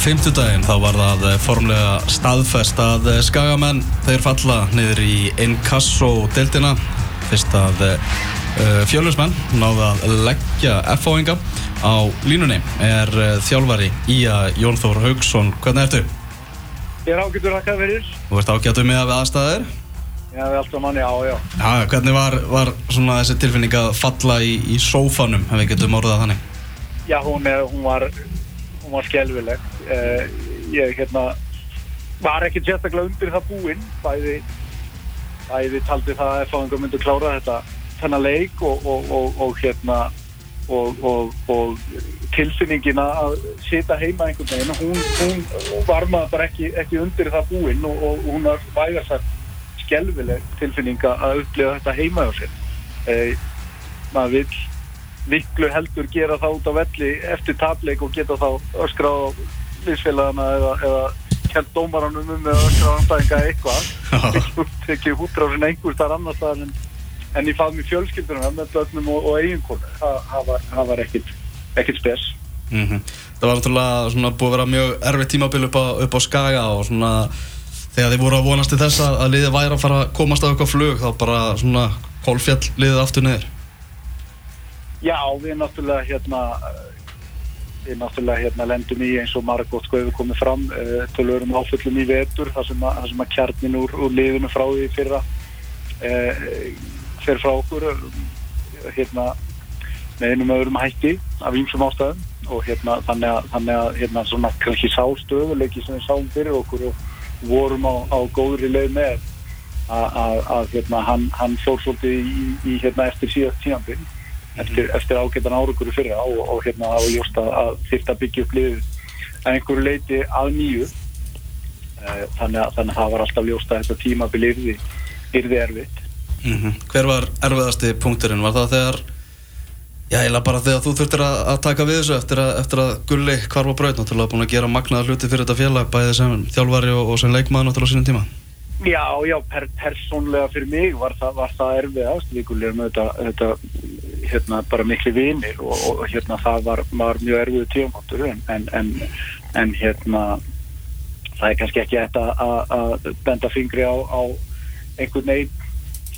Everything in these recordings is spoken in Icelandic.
fymtudaginn þá var það formlega staðfest að skagamenn þeir falla niður í Inkasso-deltina fyrst að uh, fjölusmenn náða að leggja F-fáinga á línunni er þjálfari Ía Jónþór Haugsson hvernig ertu? Ég er ágættur að hvað verir Þú ert ágættur með að við aðstæðir? Já, við alltaf manni, já, já Já, hvernig var, var svona þessi tilfinning að falla í, í sófanum ef við getum orðað þannig? Já, hún, hún var hún var skelvileg uh, ég hérna var ekki sérstaklega undir það búinn. Bæði, bæði taldi það að fáingar myndi klára þetta þennan leik og, og, og, og hérna og tilfinningin að sita heima einhvern veginn. Hún, hún var maður bara ekki, ekki undir það búinn og hún var vægarsagt skelvileg tilfinninga að upplifa þetta heima á sér. Uh, maður vil viklu heldur gera það út á velli eftir tableik og geta þá öskra á lífsfélagana eða, eða kjent dómaranum um eða öskra á andæðinga eitthvað. Ekki hútrásin einhvers þar annar staðar en, en ég fað mér fjölskyldunum með börnum og, og eiginkonu það, var ekkit, ekkit spes. Mm -hmm. Það var náttúrulega svona, búið að vera mjög erfið tímabil upp á, upp á skaga og svona þegar þið voru að vonast til þess að liðið væri að fara að komast á eitthvað flug þá bara svona kólfjall liðið aftur niður Já, við náttúrulega hérna við náttúrulega hérna lendum í eins og margótt sko hefur komið fram uh, tölvurum áföllum í vetur þar sem að, þar sem að kjarnin úr, úr liðinu frá því fyrra uh, fer frá okkur hérna með einum öðrum hætti af ímsum ástæðum og hérna þannig að, þannig að hérna svona kannski sástöðuleiki sem við sáum fyrir okkur og vorum á, á góðri leið með að hérna hann, hann fór svolítið í, í hérna eftir síðast tíanbyrg eftir, eftir ágættan árugur fyrir á og, og hérna á ljóst að þýrt að byggja upp liðið að einhverju leiti að nýju eh, þannig að, þannig að það var alltaf ljóst að þetta tímabil yrði, yrði erfitt mm -hmm. Hver var erfiðasti punkturinn? Var það þegar Já, ég laði bara þegar þú þurftir að, að taka við þessu eftir að, eftir að Gulli kvarfa braut náttúrulega búin að gera magnaða hluti fyrir þetta félag bæðið sem þjálfari og, og sem leikmaður náttúrulega sínum tíma Já, já, per, persónlega fyrir mig var það, var það við Gulli erum þetta, þetta hérna bara miklu vinir og, og hérna það var, var mjög erfiðu tíumhóttur en, en, en hérna það er kannski ekki að benda fingri á, á einhvern veginn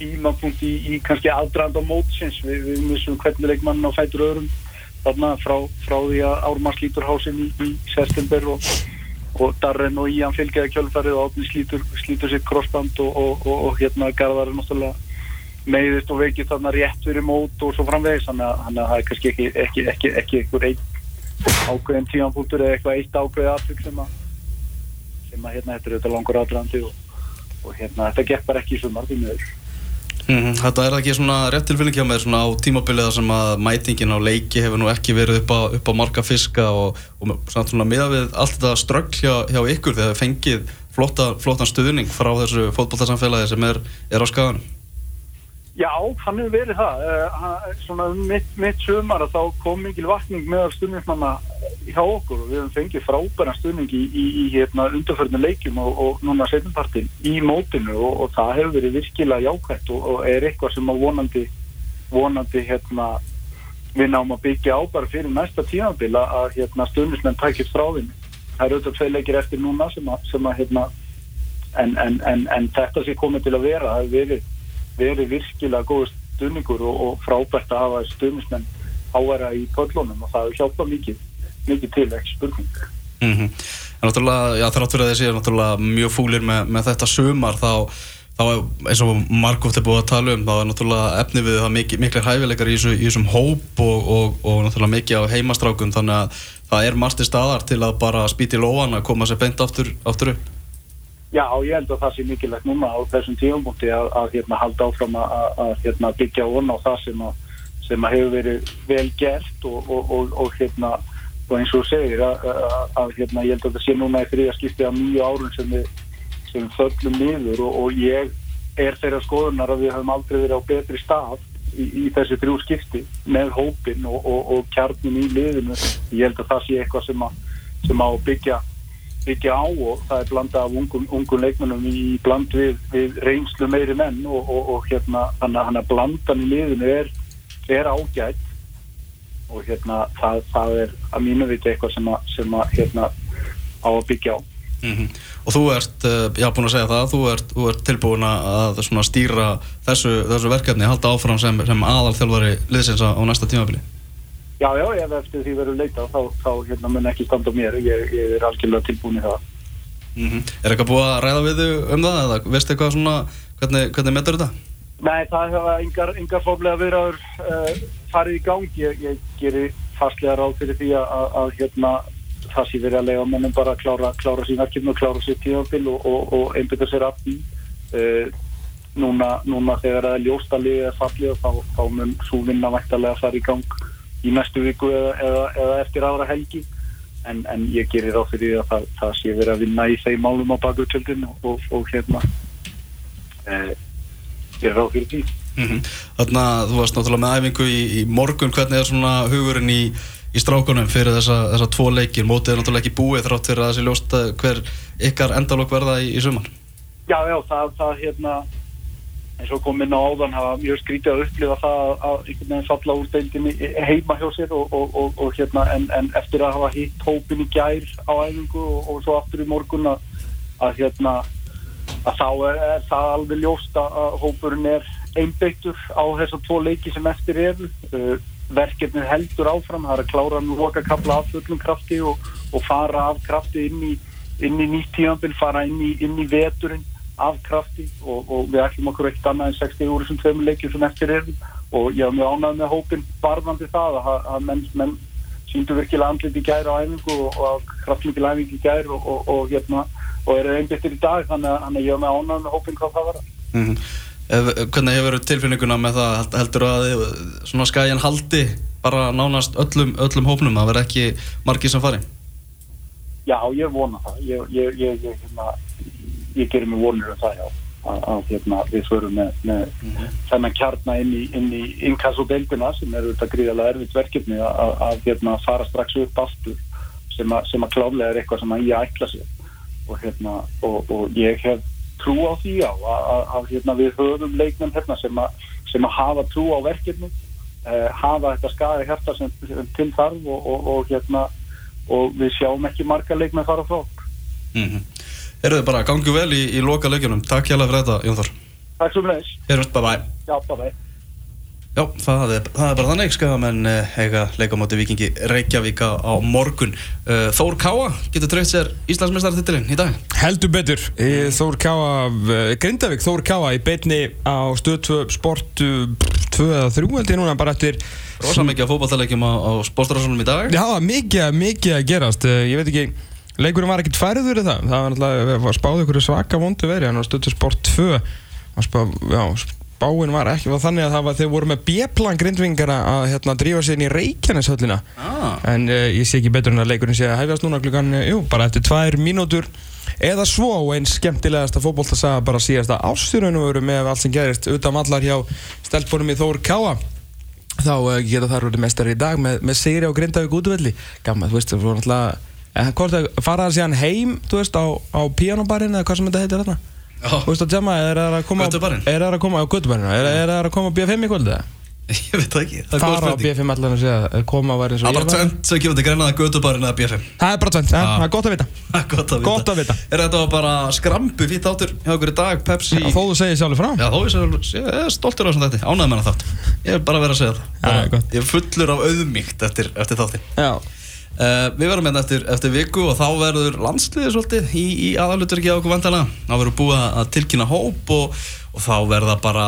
tímapunkt í, í kannski aðdrand á mótsins. Við, við missum hvernig leikmann á fætur öðrum þarna frá, frá því að Ármann slítur hásin í, í Sestember og, og Darren og Ían fylgjaði kjölfarið og Átni slítur, slítur sér crossband og, og hérna Garðar er náttúrulega meiðist og veikist þarna rétt fyrir mót og svo framvegis þannig að það er kannski ekki, ekki, ekki, ekki einhver einn ákveðin tímanpunktur eða eitthvað eitt ákveði aðtök sem að sem að hérna þetta er langur aðdraðandi og, og hérna þetta gekk bara ekki í sumar mm -hmm. Þetta er ekki svona rétt tilfylgja hjá mér svona á tímabiliða sem að mætingin á leiki hefur nú ekki verið upp á, upp á marga fiska og, og svona miða við allt þetta ströggl hjá, hjá ykkur þegar þið fengið flotta, flottan stuðning frá þessu fótballtarsamfélagi sem er, er á skaganum Já, hann hefur verið það. Uh, svona um mitt, mitt sömar að þá kom mikil vakning með stundnismanna hjá okkur og við hefum fengið frábæra stundning í, í, í hérna, undarförnum leikum og, og núna setjumpartin í mótinu og, og það hefur verið virkilega jákvæmt og, og er eitthvað sem að vonandi, vonandi hérna, við náum að byggja á bara fyrir næsta tímanbíl að hérna, stundnismenn tækist frá þinn. Það eru auðvitað tvei leikir eftir núna sem að, sem að hérna, en, en, en, en þetta sé komið til að vera, það hefur verið verið virkilega góð stuðningur og, og frábært að hafa stuðnismenn áværa í köllunum og það hefur hjálpað mikið, mikið til ekki spurning mm -hmm. Náttúrulega, já þrátt fyrir að þessi er náttúrulega mjög fúlir með, með þetta sumar þá, þá eins og Markovt er búið að tala um þá er náttúrulega efni við það mikil, miklir hæfileikar í, í þessum hóp og, og, og náttúrulega mikið á heimastrákum þannig að það er marsti staðar til að bara spýti lóan að koma sér beint aftur, aftur upp Já, ég held að það sé mikilvægt núna á þessum tífumpunkti að, að hérna, halda áfram að, að hérna, byggja vona á það sem, að, sem hefur verið vel gert og, og, og, og hérna, eins og segir að hérna, ég held að það sé núna í þrija skipti af nýju árun sem við, sem við föllum niður og ég er þeirra skoðunar að við höfum aldrei verið á betri stað í, í þessi þrjú skipti með hópin og kjarnin í liðinu. Ég held að það sé eitthvað sem að byggja byggja á og það er blanda af ungum, ungum leikmennum í bland við, við reynslu meiri menn og, og, og hérna hann að blandan í liðinu er, er ágætt og hérna það, það er að mínu viti eitthvað sem að, sem að hérna á að byggja á Mm -hmm. Og þú ert, já búin að segja það, þú ert, þú ert tilbúin að stýra þessu, þessu verkefni, halda áfram sem, sem aðalþjálfari liðsins á næsta tímafili? Já, já, ef eftir því verður leita þá, þá hérna, mun ekki standa mér, ég, ég er algjörlega tilbúin í það. Mm -hmm. Er eitthvað búið að ræða við þau um það eða veistu eitthvað svona, hvernig, hvernig metur þetta? Nei, það hefa yngar, yngar fóflega viðraður uh, farið í gang, ég, ég gerir fastlega ráð fyrir því að, að, að hérna það sé verið að lega mennum bara að klára, klára sín verkefni og klára sér tíðanfil og, og, og einbita sér af því uh, núna, núna þegar það er ljóstalið eða fallið þá, þá mun svo vinna vægtalega að fara í gang í næstu viku eða, eða, eða eftir aðra helgi. En, en ég gerir á fyrir að það, það sé verið að vinna í þeim málum á bakutöldin og, og hérna uh, gerir á fyrir því. Mm -hmm. Þannig að þú varst náttúrulega með æfingu í, í morgun, hvernig er svona hugurinn í í strákunum fyrir þessa, þessa tvo leikir? Mótið er náttúrulega ekki búið þrátt fyrir að þessi ljósta hver ykkar endalokk verða í, í suman Já, já, það, það hérna eins og kom inn á áðan hafa mjög skrítið að upplifa það að einhvern veginn falla úr deildinni heima hjá sér og, og, og, og hérna en, en eftir að hafa hitt hópin í gær á æfingu og svo aftur í morgun að, að hérna að þá er, er það alveg ljóst að hópurinn er einbeittur á þessar tvo leiki sem eftir eru. Uh, verkefnið heldur áfram, það er að klára nú loka kapla af fullum krafti og, og fara af krafti inn í, í nýtt tíanbíl, fara inn í, í veturinn af krafti og, og við ætlum okkur ekkert annað en 60 úr þessum tveimur leikjum sem eftir erum og ég haf mjög ánægð með hópin barðandi það að, að menn, menn síndu virkilega andlit í gæri á æfingu og, og kraftmikið æfingu í gæri og hérna og eru einbittir í dag þannig að ég haf mjög ánægð með hópin hvað það var. Mm -hmm. Hvernig hefur tilfinninguna með það? Heldur að svona skæjan haldi bara nánast öllum, öllum hópnum? Að vera ekki margi sem fari? Já, ég vona það. Ég, ég, ég, hérna, ég gerir mig vonur um það já að, að hérna, við förum með, með mm -hmm. þennan kjarna inn í, í inkassodeildina sem er þetta gríðarlega erfitt verkefni að, að hérna, fara strax upp aftur sem að, sem að klálega er eitthvað sem að ég ætla sér og, hérna, og, og ég hef trú á því á að hérna, við höfum leiknum hérna, sem, sem að hafa trú á verkefni uh, hafa þetta skæði hérta sem, sem til þarf og, og, og, hérna, og við sjáum ekki marga leiknum að fara frá mm -hmm. Eru þið bara gangið vel í, í loka leikjunum Takk hjá það fyrir þetta Jón Þór Takk svo mjög Bye bye Já, bye bye Já, það er, það er bara þannig sko, menn eiga leikamóti vikingi Reykjavíka á morgun. Uh, Þór Káa getur treyft sér Íslandsmeistartittilinn í dag. Heldur betur. Mm. Þór Káa, Grindavík Þór Káa í beitni á stöð sport 2 eða 3 held ég núna bara eftir... Rosa mikið að fókbaltalegjum á, á sportrásunum í dag. Já, mikið, mikið að gerast. Ég veit ekki, leikurinn var ekkert færður í það. Það var náttúrulega spáð ykkur svaka vondu verið, hann var stöð sport 2. Spáð, já, spáin var ekki, var þannig að það var, þeir voru með B-plan grindvingara að hérna drífa sér inn í Reykjaneshöllina ah. en uh, ég sé ekki betur en að leikurinn sé að hæfjast núna klukkan, uh, jú, bara eftir tvær mínútur eða svo einn skemmtilegasta fókbóltasaga bara síðasta ástyrunum veru með allt sem gerist utan allar hjá steltbónum í Þór Káa þá uh, geta það rútið mestar í dag með, með Sigri á Grindavík útvelli gammal, þú veist, það voru náttúrulega faraði síðan heim, þú veist, á, á pianobarinn eða hvað sem þetta heitir þarna? Þú veist að djama, er það að koma Er það að koma á Götubarinn? Er það að koma á B5 í kvöldu? Ég veit það ekki. Fara á B5 allan að segja Koma að vera eins og ég var Það er bara tvent sem kemur til greina að Götubarinn eða B5 Það er bara tvent, það er gott að vita. Gott að vita. Er þetta bara skrampu fýtt áttur hjá okkur í dag, Pepsi? Þó þú segir sjálfur frá. Já, þó ég er stoltur á þessum þætti. Ánæði með það þátt. Ég er bara að vera að segja það. Ég er fullur af auðmíkt eftir þátti Uh, við verðum hérna eftir, eftir viku og þá verður landsliðið svolítið í, í aðaluturki á okkur vandala þá verður búið að tilkynna hóp og, og þá verða bara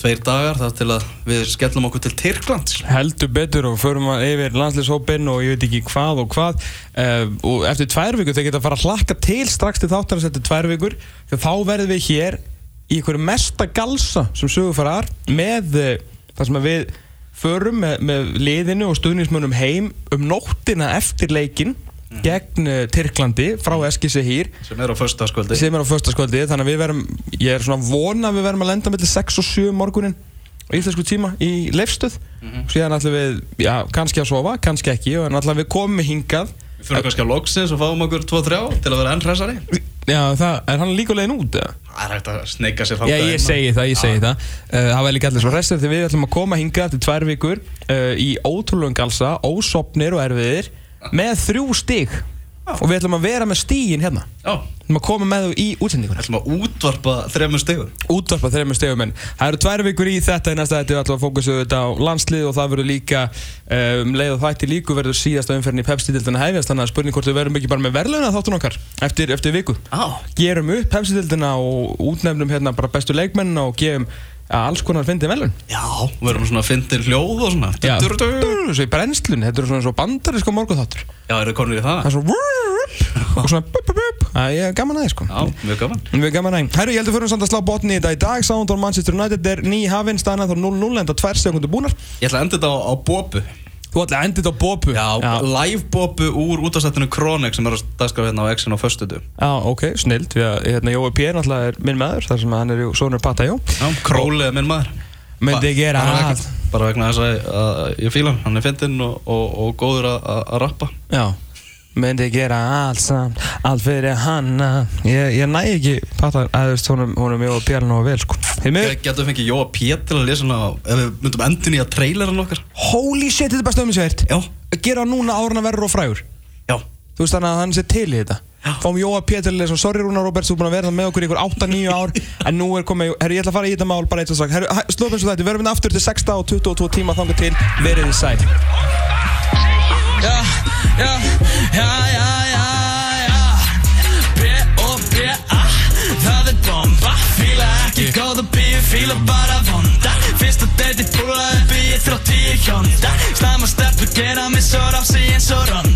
tveir dagar þar til að við skellum okkur til Tyrklands. Heldur betur og förum að yfir landsliðshópin og ég veit ekki hvað og hvað. Uh, og eftir tvær vikur þeir geta að fara að hlakka til strax til þáttarins eftir tvær vikur þá verðum við hér í einhverju mesta galsa sem sögur farar með uh, það sem við förum með, með liðinu og stuðnismönnum heim um nóttina eftir leikin mm. gegn uh, Tyrklandi frá Eskisehýr sem er á förstaskvöldi sem er á förstaskvöldi þannig að við verum ég er svona vona að við verum að lenda mellir 6 og 7 morgunin í íslensku tíma í leifstöð mm -hmm. og síðan ætlum við, já, kannski að sofa kannski ekki, og ætlum við komum hingað. Við fyrir kannski á loksins og fáum okkur 2-3 til að vera enn hressari Já, það, er hann líka legin út, eða? Það er hægt að sneika sér þátt Já, ég segi það, ég segi það. Uh, Það var líka allir svo hressir þegar við ætlum að koma hinga eftir tvær vikur uh, í ótrúlega galsa, ósopnir og erfiðir með þrjú stík og við ætlum að vera með stíin hérna. Við ætlum að koma með þú í útsendingunni. Ætlum að útvarpa þremur stegum útvarpa þeirra stegum en það eru tvær vikur í þetta. Í næsta þetta við ætlum að fókusu þetta á landslið og það verður líka um leið og þætti líku verður síðasta umferðin í Pepsi-dildina hefjast. Þannig að spurning hvort við verðum ekki bara með verðluna þáttun okkar eftir, eftir viku. Já, gerum upp Pepsi-dildina og útnefnum hérna bara bestu leikmennina og gefum ja, alls konar fyndið velun já, við erum svona að finna hljóð og svona. Já, Du- du- du- du. svo í brennslun, þetta eru svona svo bandarisko morgunþáttur. Já, eru konur í það? það er svo og svona bup, bup, bup. Það er gaman aðeins sko. Já, mjög gaman. Erum gaman aðeins Herru, ég heldur fyrir að slá botni í þetta í dag Soundon Manchester United er ný hafinn staðan þá 0-0 en það er tvær sekundur búnar. Ég ætla að enda þetta á, á Bobu Þú ætla að enda þetta á Bobu. Já, live Bobu úr útastættinu Kronex sem er að dagskraf hérna á X-in á föstudu Já, ok, snild Já, hérna, Jói P. náttúrulega er minn maður þar sem hann er jú sonur Pata Jó Já, Króli er minn maður. Myndi Ba- gera vegna- Bara vegna þess að, að ég fíla hann, hann er fyndinn og, og, og góður að, að, rappa. Já Myndi gera allt samt Allt fyrir hanna Ég, ég næ ekki Pata að þú veist honum, honum Jói P. nú vel sko Getur við fengið Jóa Pér til að lesa hana á- ef við myndum endun í að traileran okkar? Holy shit, þetta er bara stöðum svært Já, Gera núna áruna verður og frægur. Já, Þú veist þannig að hann sé til í þetta. Fáum Jóa Péturlega svo sorry Rúnar Roberts Þú er búin að vera það með okkur í ykkur 8-9 ár En nú er komið Herru ég ætla að fara í þetta mál bara eitt og sagt. Herru slóðum eins og þetta Við verðum aftur til 6 og 22 tíma Þangar til. Verið þið sæl. Ja, ja, ja, ja, viele Parabanda Finnst að þetta er búla upp í þrótt í hjónda Slæma startu gera mig svo rási eins og ronda